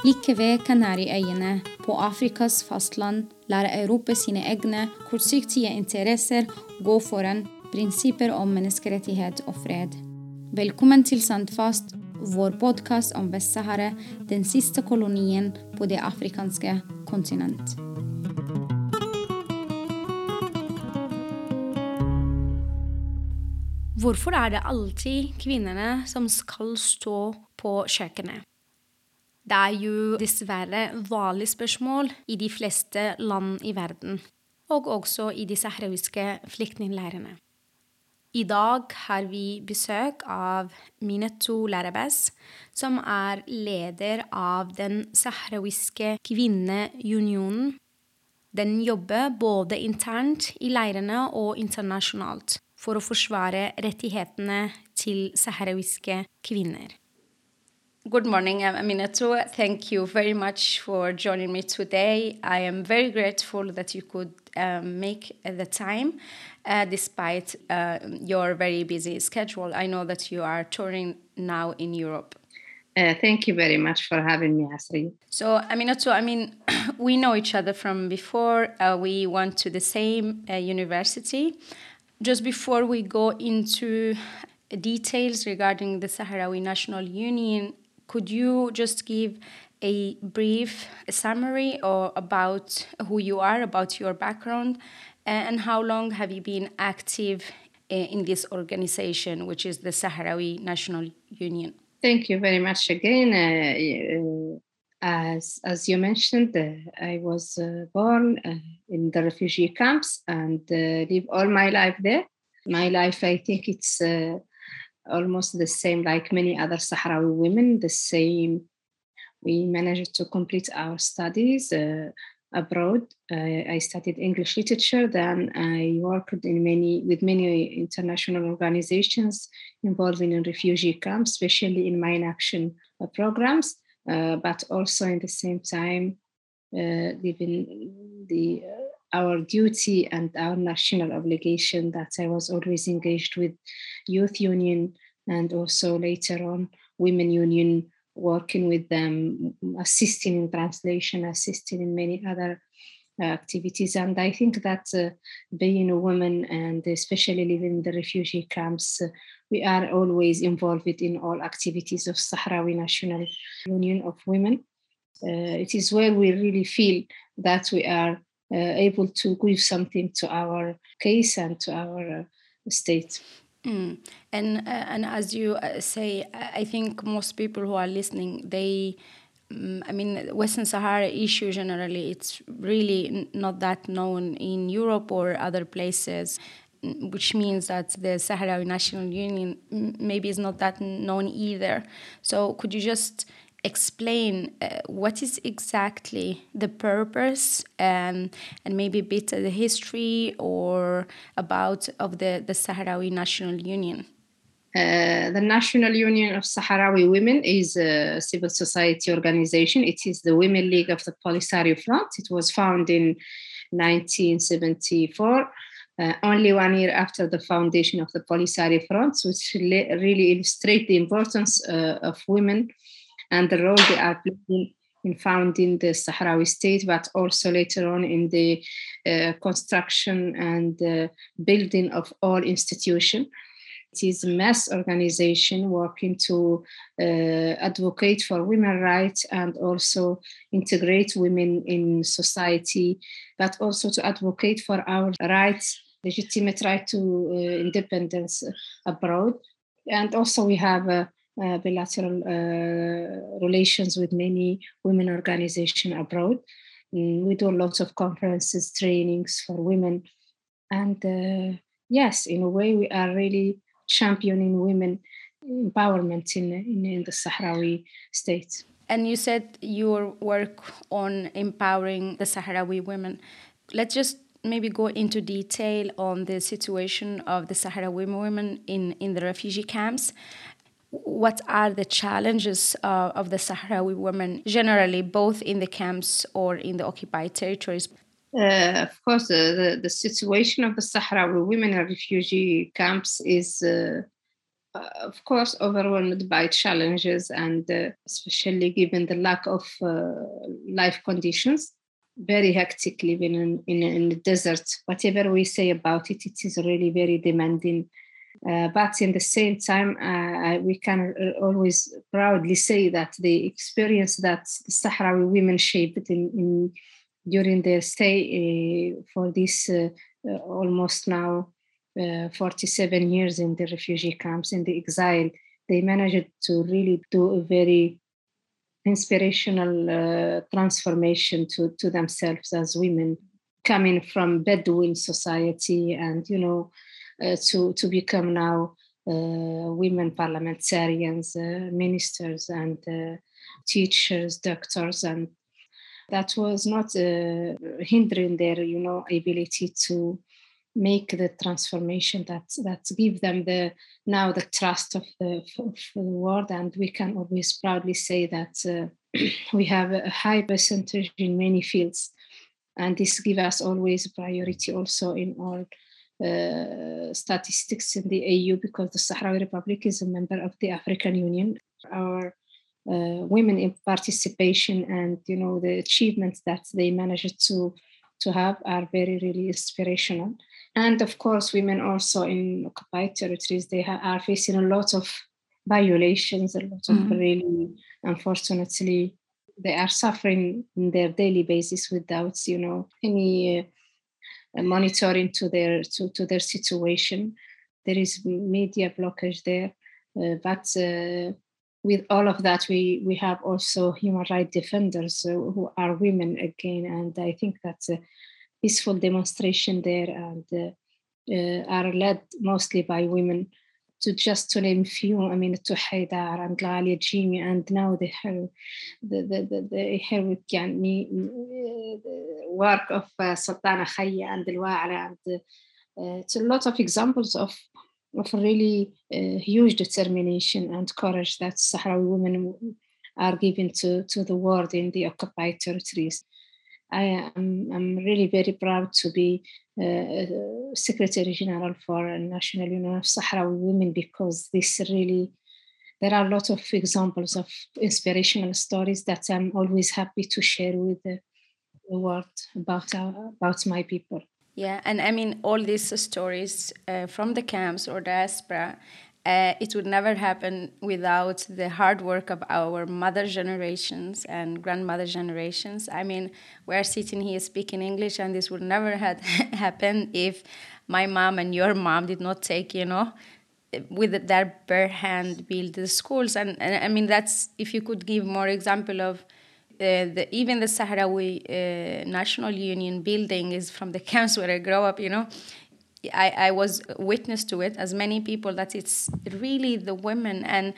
Like ved Kanariøyene, på Afrikas fastland, lærer Europa sine egne kortsiktige interesser gå foran prinsipper om menneskerettighet og fred. Velkommen til Sandfast, vår podkast om Vest-Sahara, den siste kolonien på det afrikanske kontinent. Hvorfor er det alltid kvinnene som skal stå på kjøkkenet? Det er jo dessverre vanlig spørsmål i de fleste land i verden, og også i de sahrawiske flyktningleirene. I dag har vi besøk av Minetou Larabes, som er leder av den sahrawiske kvinneunionen. Den jobber både internt i leirene og internasjonalt for å forsvare rettighetene til sahrawiske kvinner. Good morning, Aminatou. Thank you very much for joining me today. I am very grateful that you could um, make the time uh, despite uh, your very busy schedule. I know that you are touring now in Europe. Uh, thank you very much for having me, Asri. So, Aminatou, I mean, we know each other from before. Uh, we went to the same uh, university. Just before we go into details regarding the Sahrawi National Union, could you just give a brief summary or about who you are, about your background, and how long have you been active in this organization, which is the Sahrawi National Union? Thank you very much again. Uh, as as you mentioned, uh, I was uh, born in the refugee camps and live all my life there. My life, I think it's almost the same like many other Sahrawi women, the same. We managed to complete our studies uh, abroad. Uh, I studied English literature, then I worked in many with many international organizations involving in refugee camps, especially in mine action uh, programs, but also in the same time living the our duty and our national obligation that I was always engaged with youth union and also later on women union working with them assisting in translation assisting in many other uh, activities. And i think that uh, being a woman and especially living in the refugee camps uh, we are always involved in all activities of sahrawi national union of women. Uh, it is where we really feel that we are able to give something to our case and to our uh, state. Mm. And uh, and as you say, I think most people who are listening, they mm, I mean, Western Sahara issue generally, it's really not that known in Europe or other places, which means that the Sahrawi National Union maybe is not that known either. So, could you just explain uh, what is exactly the purpose and and maybe a bit of the history or about of the the Sahrawi National Union. Uh, the National Union of Sahrawi Women is a civil society organization. It is the Women League of the Polisario Front. It was founded in 1974, uh, only one year after the foundation of the Polisario Front, which really illustrates the importance uh, of women and the role they are playing in founding the Sahrawi state, but also later on in the uh, construction and uh, building of all institutions. It is a mass organization working to uh, advocate for women rights and also integrate women in society, but also to advocate for our rights, legitimate right to uh, independence abroad. And also we have a uh, bilateral uh, relations with many women organizations abroad. Mm, we do lots of conferences, trainings for women. And uh, yes, in a way, we are really championing women empowerment in, in, in the Sahrawi state. And you said your work on empowering the Sahrawi women. Let's just maybe go into detail on the situation of the Sahrawi women in, in the refugee camps what are the challenges uh, of the Sahrawi women generally, both in the camps or in the occupied territories? Uh, of course, uh, the, the situation of the Sahrawi women in refugee camps is uh, uh, of course, overwhelmed by challenges and uh, especially given the lack of life conditions. Very hectic living in, in, in, the desert. Whatever we say about it, it is really very demanding. Uh, but in the same time, uh, we can always proudly say that the experience that the Sahrawi women shaped in, in during their stay uh, for this almost now uh, 47 years in the refugee camps, in the exile, they managed to really do a very inspirational uh, transformation to, to themselves as women coming from Bedouin society and, you know, uh, to, to become now uh, women parliamentarians, uh, ministers, and uh, teachers, doctors, and that was not hindering their, you know, ability to make the transformation that that give them the now the trust of the, of the world. And we can always proudly say that uh, we have a high percentage in many fields. And this give us always priority also in all uh, statistics in the AU because the Sahrawi Republic is a member of the African Union. Our uh, women in participation and you know the achievements that they managed to to have are very really inspirational and of course, women also in occupied territories, they ha- are facing a lot of violations, a lot of really, unfortunately, they are suffering in their daily basis without, you know, any uh, monitoring to their to, to their situation. There is media blockage there, uh, but uh, with all of that, we we have also human rights defenders uh, who are women again, and I think that's a peaceful demonstration there and are led mostly by women to just to name few, I mean, to Haidar and Ghalia Djimi, and now the her, the the the, the the work of uh, Sultana Khaya and Al-Wa'ra, and uh, it's a lot of examples of of really uh, huge determination and courage that Sahrawi women are given to to the world in the occupied territories. I am I'm really very proud to be uh, Secretary General for National Union of Sahrawi Women because this really there are a lot of examples of inspirational stories that I'm always happy to share with the, the world about uh, about my people. Yeah, and I mean all these stories uh, from the camps or diaspora uh, it would never happen without the hard work of our mother generations and grandmother generations. I mean, we're sitting here speaking English, and this would never have happened if my mom and your mom did not take, you know, with their bare hand build the schools. And, and I mean, that's if you could give more example of. Uh, the, even the Sahrawi uh, National Union building is from the camps where I grew up, you know. I, I was witness to it as many people that it's really the women and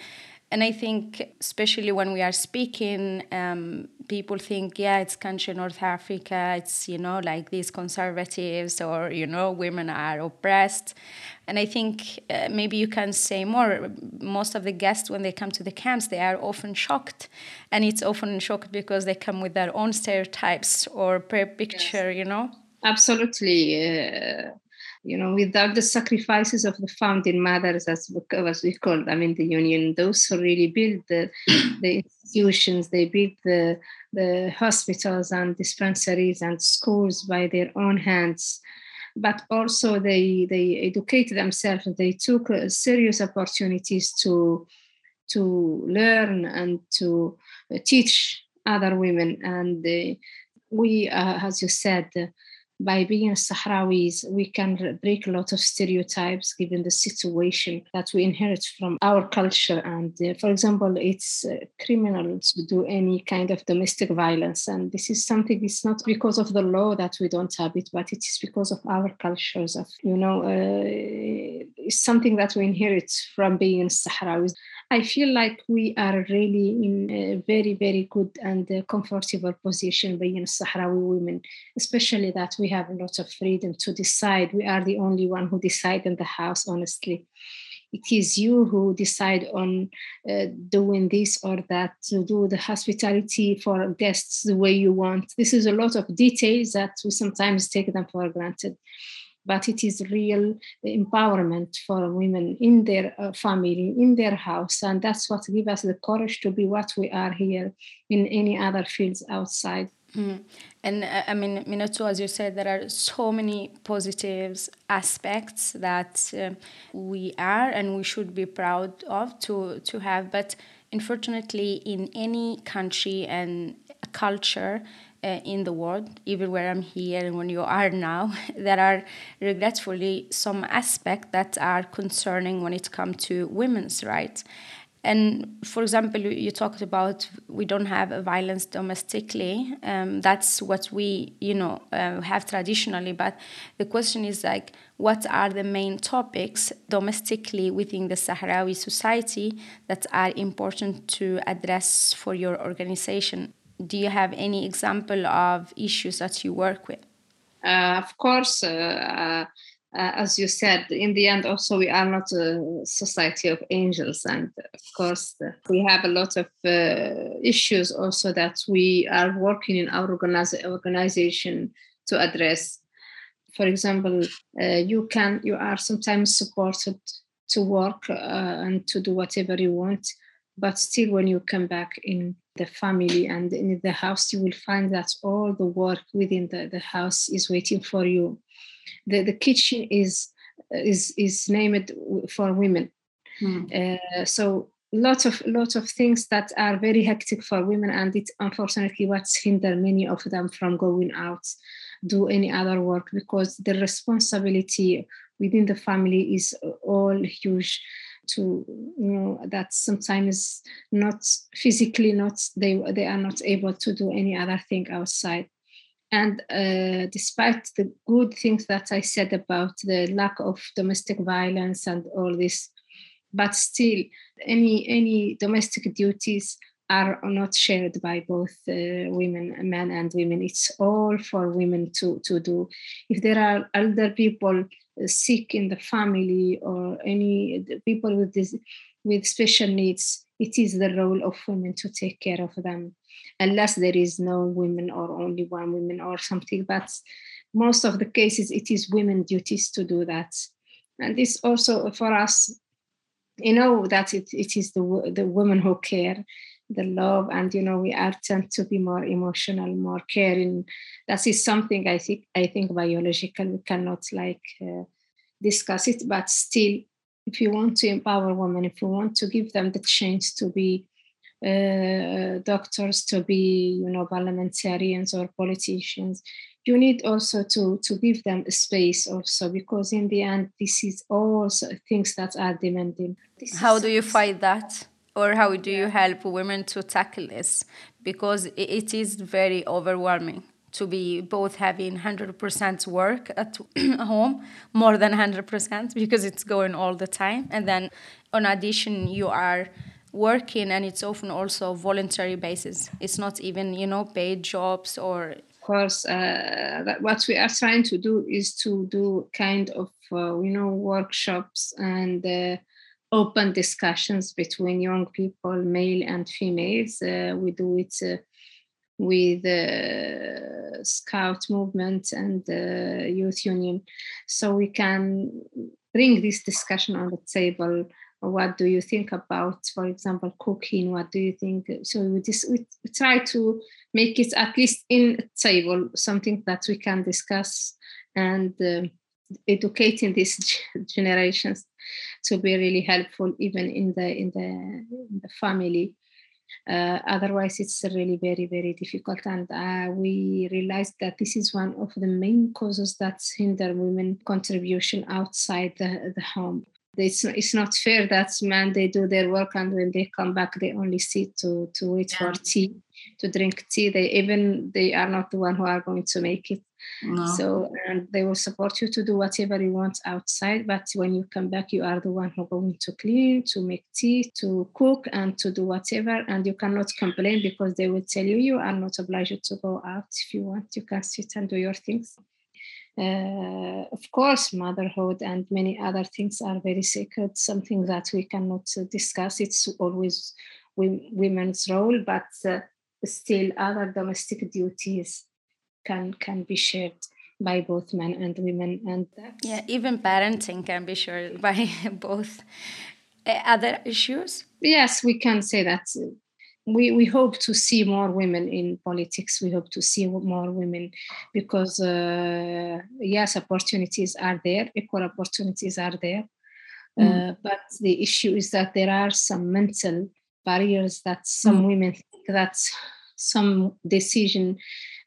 and I think especially when we are speaking, um, people think, yeah, it's country North Africa, it's you know like these conservatives or you know women are oppressed, and I think uh, maybe you can say more. Most of the guests when they come to the camps, they are often shocked, and it's often shocked because they come with their own stereotypes or per picture, yes. you know. Absolutely. Uh you know, without the sacrifices of the founding mothers, as, as we call them in the union, those who really built the, the institutions, they built the, the hospitals and dispensaries and schools by their own hands. But also they, they educated themselves. They took uh, serious opportunities to, to learn and to uh, teach other women. And uh, we, uh, as you said, by being Sahrawis, we can break a lot of stereotypes given the situation that we inherit from our culture. And uh, for example, it's uh, criminal to do any kind of domestic violence. And this is something, it's not because of the law that we don't have it, but it is because of our cultures of, you know, uh, it's something that we inherit from being Sahrawis. I feel like we are really in a very, very good and uh, comfortable position being Sahrawi women, especially that we have a lot of freedom to decide. We are the only one who decide in the house, honestly. it is you who decide on uh, doing this or that to do the hospitality for guests the way you want this is a lot of details that we sometimes take them for granted but it is real empowerment for women in their uh, family in their house and that's what gives us the courage to be what we are here in any other fields outside Mm. And uh, I mean, Minetu, as you said, there are so many positives aspects that uh, we are and we should be proud of to, to have. But unfortunately, in any country and culture uh, in the world, even where I'm here and when you are now, there are regretfully some aspects that are concerning when it comes to women's rights. And for example, you talked about we don't have violence domestically. Um, that's what we, you know, uh, have traditionally. But the question is like, what are the main topics domestically within the Sahrawi society that are important to address for your organization? Do you have any example of issues that you work with? Uh, of course, uh, uh as you said, in the end, also we are not a society of angels, and of course we have a lot of uh, issues also that we are working in our organiz- organization to address. For example, uh, you can you are sometimes supported to work uh, and to do whatever you want, but still when you come back in the family and in the house, you will find that all the work within the, the house is waiting for you. The, the kitchen is is is named for women. Mm. uh, so lots of lots of things that are very hectic for women and it's unfortunately what's hinder many of them from going out do any other work because the responsibility within the family is all huge to you know that sometimes not physically not they they are not able to do any other thing outside and uh, despite the good things that I said about the lack of domestic violence and all this, but still, any any domestic duties are not shared by both uh, women, men and women. It's all for women to to do. If there are elder people Uh, sick in the family or any people with this with special needs, it is the role of women to take care of them unless there is no women or only one woman or something. But most of the cases, it is women duties to do that. And this also for us, you know that it, it is the, the women who care, the love, and you know we are tend to be more emotional, more caring. That is something I think I think biological we cannot like uh, discuss it, but still, if you want to empower women, if you want to give them the chance to be uh, doctors to be you know parliamentarians or politicians you need also to to give them space also because in the end this is also things that are demanding this how do you fight that or how do you help women to tackle this? Because it is very overwhelming to be both having 100% work at home more than 100% because it's going all the time. And then on addition you are working and it's often also voluntary basis. It's not even you know paid jobs or of course uh, that what we are trying to do is to do kind of uh, you know workshops and uh, open discussions between young people male and females. Uh, we do it uh, with uh, scout movement and the youth union. So we can bring this discussion on the table. What do you think about for example cooking? What do you think? So we just we try to make it at least in a table something that we can discuss and uh, educating these generations to be really helpful even in the in the, in the family. Uh, otherwise it's really very very difficult. And uh, we realized that this is one of the main causes that hinder women contribution outside the, the home. It's it's not fair that men they do their work and when they come back they only sit to to wait yeah. for tea to drink tea. They even they are not the one who are going to make it no. so and they will support you to do whatever you want outside but when you come back you are the one who going to clean to make tea to cook and to do whatever and you cannot complain because they will tell you you are not obliged to go out if you want you can sit and do your things uh, of course, motherhood and many other things are very sacred, something that we cannot discuss. It's always women's role, but uh, still other domestic duties can can be shared by both men and women and yeah even parenting can be shared by both uh, other issues yes we can say that we, we hope to see more women in politics. We hope to see more women because, uh, yes, opportunities are there, equal opportunities are there. Mm. Uh, but the issue is that there are some mental barriers that some mm. women think that some decision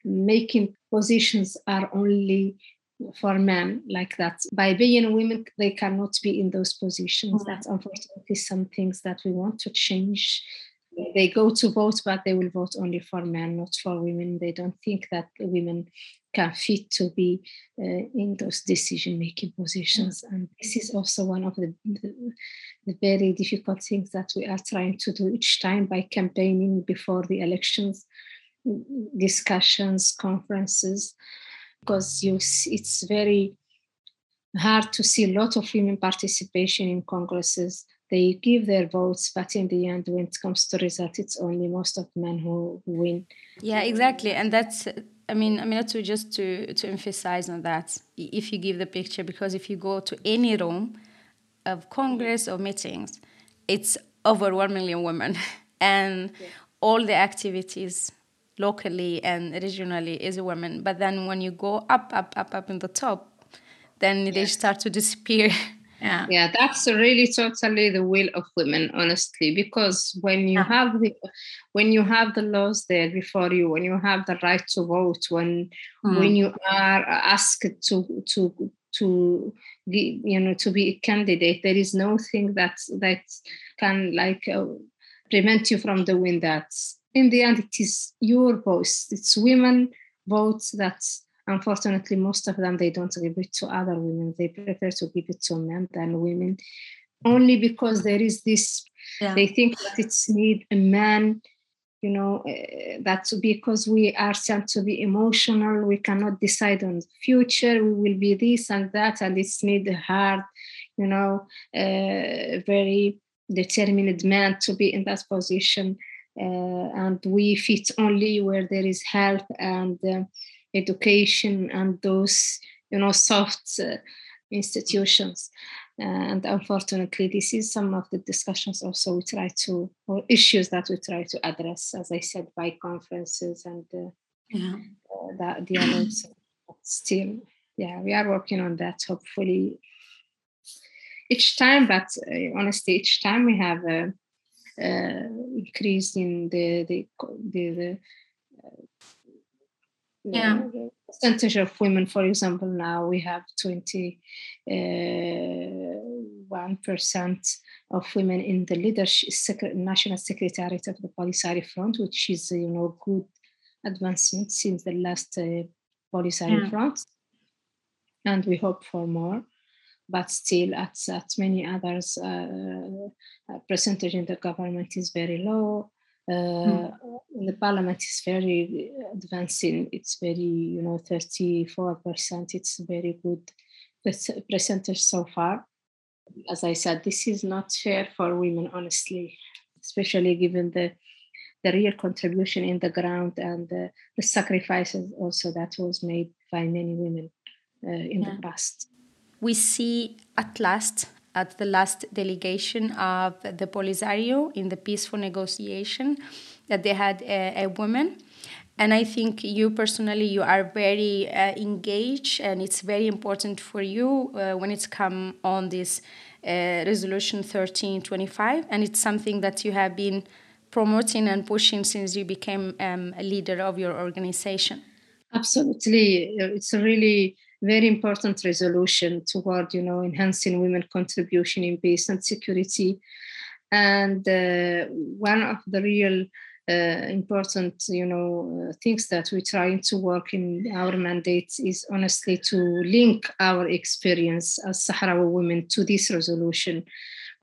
making positions are only for men like that by being women they cannot be in those positions mm. that's unfortunately some things that we want to change they go to vote, but they will vote only for men, not for women. They don't think that women can fit to be uh, in those decision making positions. And this is also one of the, the, the, very difficult things that we are trying to do each time by campaigning before the elections, discussions, conferences, because you, it's very hard to see a lot of women participation in congresses they give their votes, but in the end, when it comes to result, it's only most of men who win. Yeah, exactly, and that's. I mean, I mean, to just to to emphasize on that, if you give the picture, because if you go to any room of Congress or meetings, it's overwhelmingly women, and yeah. all the activities locally and regionally is a woman. But then when you go up, up, up, up in the top, then yes. they start to disappear. yeah yeah that's really totally the will of women honestly because when you yeah. have the when you have the laws there before you when you have the right to vote when mm. when you are asked to to to be, you know to be a candidate there is no thing that that can like uh, prevent you from doing that in the end it is your voice. It's women votes that unfortunately most of them they don't give it to other women. They prefer to give it to men than women. Only because there is this yeah. they think that it's need a man you know uh, that's because we are sent to be emotional we cannot decide on the future we will be this and that and it's need a hard you know uh, very determined man to be in that position and we fit only where there is health and uh, education and those you know soft uh, institutions. And unfortunately this is some of the discussions also we try to or issues that we try to address as i said by conferences and uh, yeah. uh, that dialogues still yeah we are working on that hopefully. Each time but uh, honestly each time we have a uh, uh, increase in the the the, the yeah. percentage of women for example now we have 21 uh, percent of women in the leadership national secretariat of the polisario front which is you know good advancement since the last uh, polisario yeah. front. And we hope for more but still at, at many others uh, uh percentage in the government is very low mm. the parliament is very advancing. It's very, you know, 34%. It's very good percentage so far. As I said, this is not fair for women, honestly, especially given the the real contribution in the ground and the, the sacrifices also that was made by many women uh, in yeah. the past. We see at last at the last delegation of the Polisario in the peaceful negotiation that they had a, a woman. And i think you personally you are very uh, engaged and it's very important for you uh, when it's come on this uh, resolution 1325 and it's something that you have been promoting and pushing since you became um, a leader of your organization. Absolutely. It's really very important resolution toward you know enhancing women contribution in peace and security. And uh, one of the real uh, important you know things that we're trying to work in our mandate is honestly to link our experience as Sahrawi women to this resolution.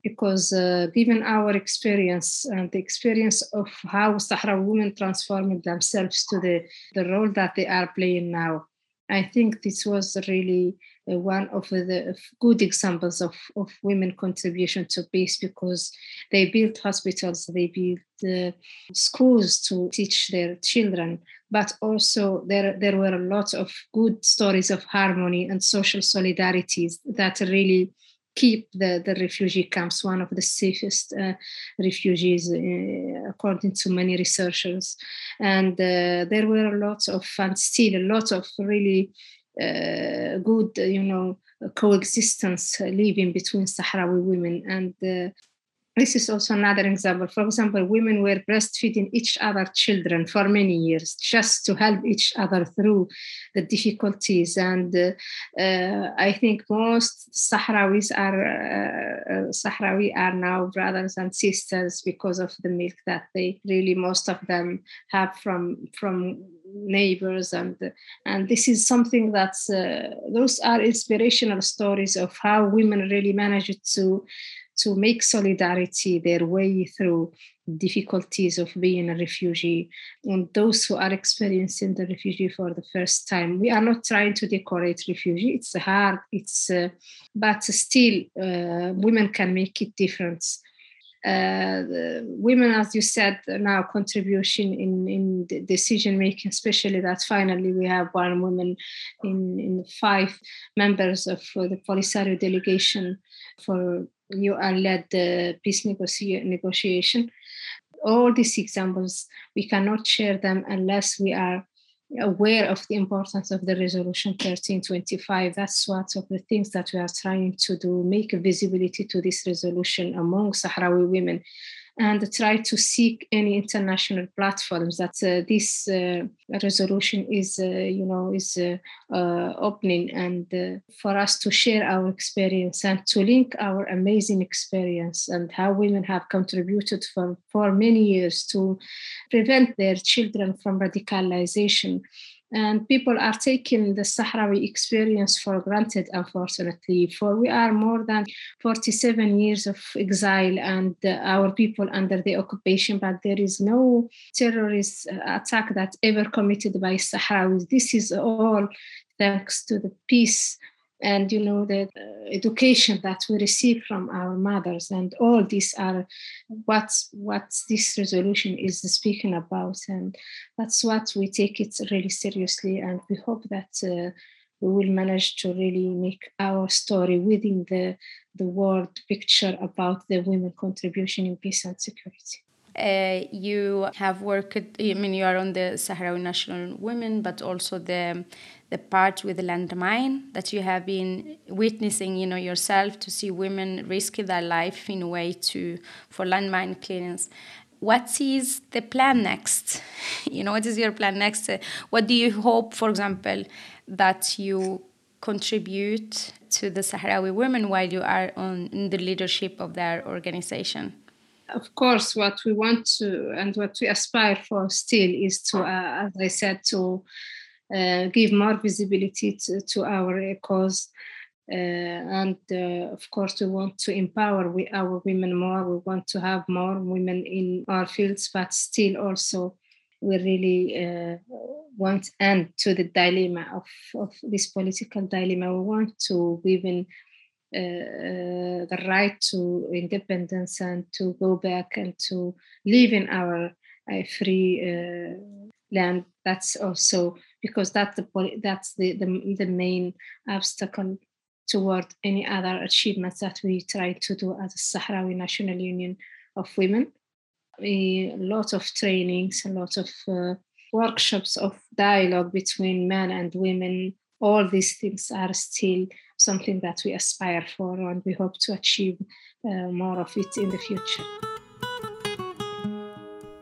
Because uh, given our experience and the experience of how Sahrawi women transformed themselves to the, the role that they are playing now I think this was really uh, one of the good examples of, of women contribution to peace because they built hospitals, they built uh, schools to teach their children, but also there, there were a lot of good stories of harmony and social solidarities that really keep the, the refugee camps one of the safest uh, refugees uh, according to many researchers. And uh, there were lots of and still a lot of really uh, good you know coexistence living between sahrawi women and uh, this is also another example. For example, women were breastfeeding each other children for many years just to help each other through the difficulties. And uh, uh, I think most Sahrawis are uh, uh, Sahrawi are now brothers and sisters because of the milk that they really most of them have from from neighbors and and this is something that's uh, those are inspirational stories of how women really managed to to make solidarity their way through difficulties of being a refugee. And those who are experiencing the refugee for the first time we are not trying to decorate refugee. It's hard it's uh, but still uh, women can make it difference. Uh, women, as you said, now contribution in, in decision making, especially that finally we have one woman in, in five members of the Polisario delegation for UN-led the peace negotiation. All these examples, we cannot share them unless we are aware of the importance of the resolution 1325 that's what of the things that we are trying to do make a visibility to this resolution among sahrawi women and try to seek any international platforms that uh, this uh, resolution is, uh, you know, is uh, uh, opening, and uh, for us to share our experience and to link our amazing experience and how women have contributed for for many years to prevent their children from radicalization and people are taking the Sahrawi experience for granted, unfortunately. For we are more than 47 years of exile and uh, our people under the occupation, but there is no terrorist attack that ever committed by Sahrawis. This is all thanks to the peace and you know the education that we receive from our mothers and all these are what what this resolution is speaking about. And that's what we take it really seriously. And we hope that uh, we will manage to really make our story within the the world picture about the women contribution in peace and security. Uh, you have worked i mean you are on the sahrawi national women but also the the part with the landmine that you have been witnessing you know yourself to see women risk their life in a way to for landmine clearance. What is the plan next? You know what is your plan next? What do you hope for example that you contribute to the sahrawi women while you are on in the leadership of their organization? Of course, what we want to and what we aspire for still is to, uh, as I said, to uh, give more visibility to, to our cause. Uh, and uh, of course, we want to empower we, our women more. We want to have more women in our fields, but still also we really uh, want end to the dilemma of, of this political dilemma. We want to women uh, the right to independence and to go back and to live in our uh, free uh, land. That's also because that's the that's the, the, the main obstacle toward any other achievements that we try to do as a Sahrawi National Union of Women. A lot of trainings, a lot of uh, workshops of dialogue between men and women. All these things are still something that we aspire for and we hope to achieve uh, more of it in the future.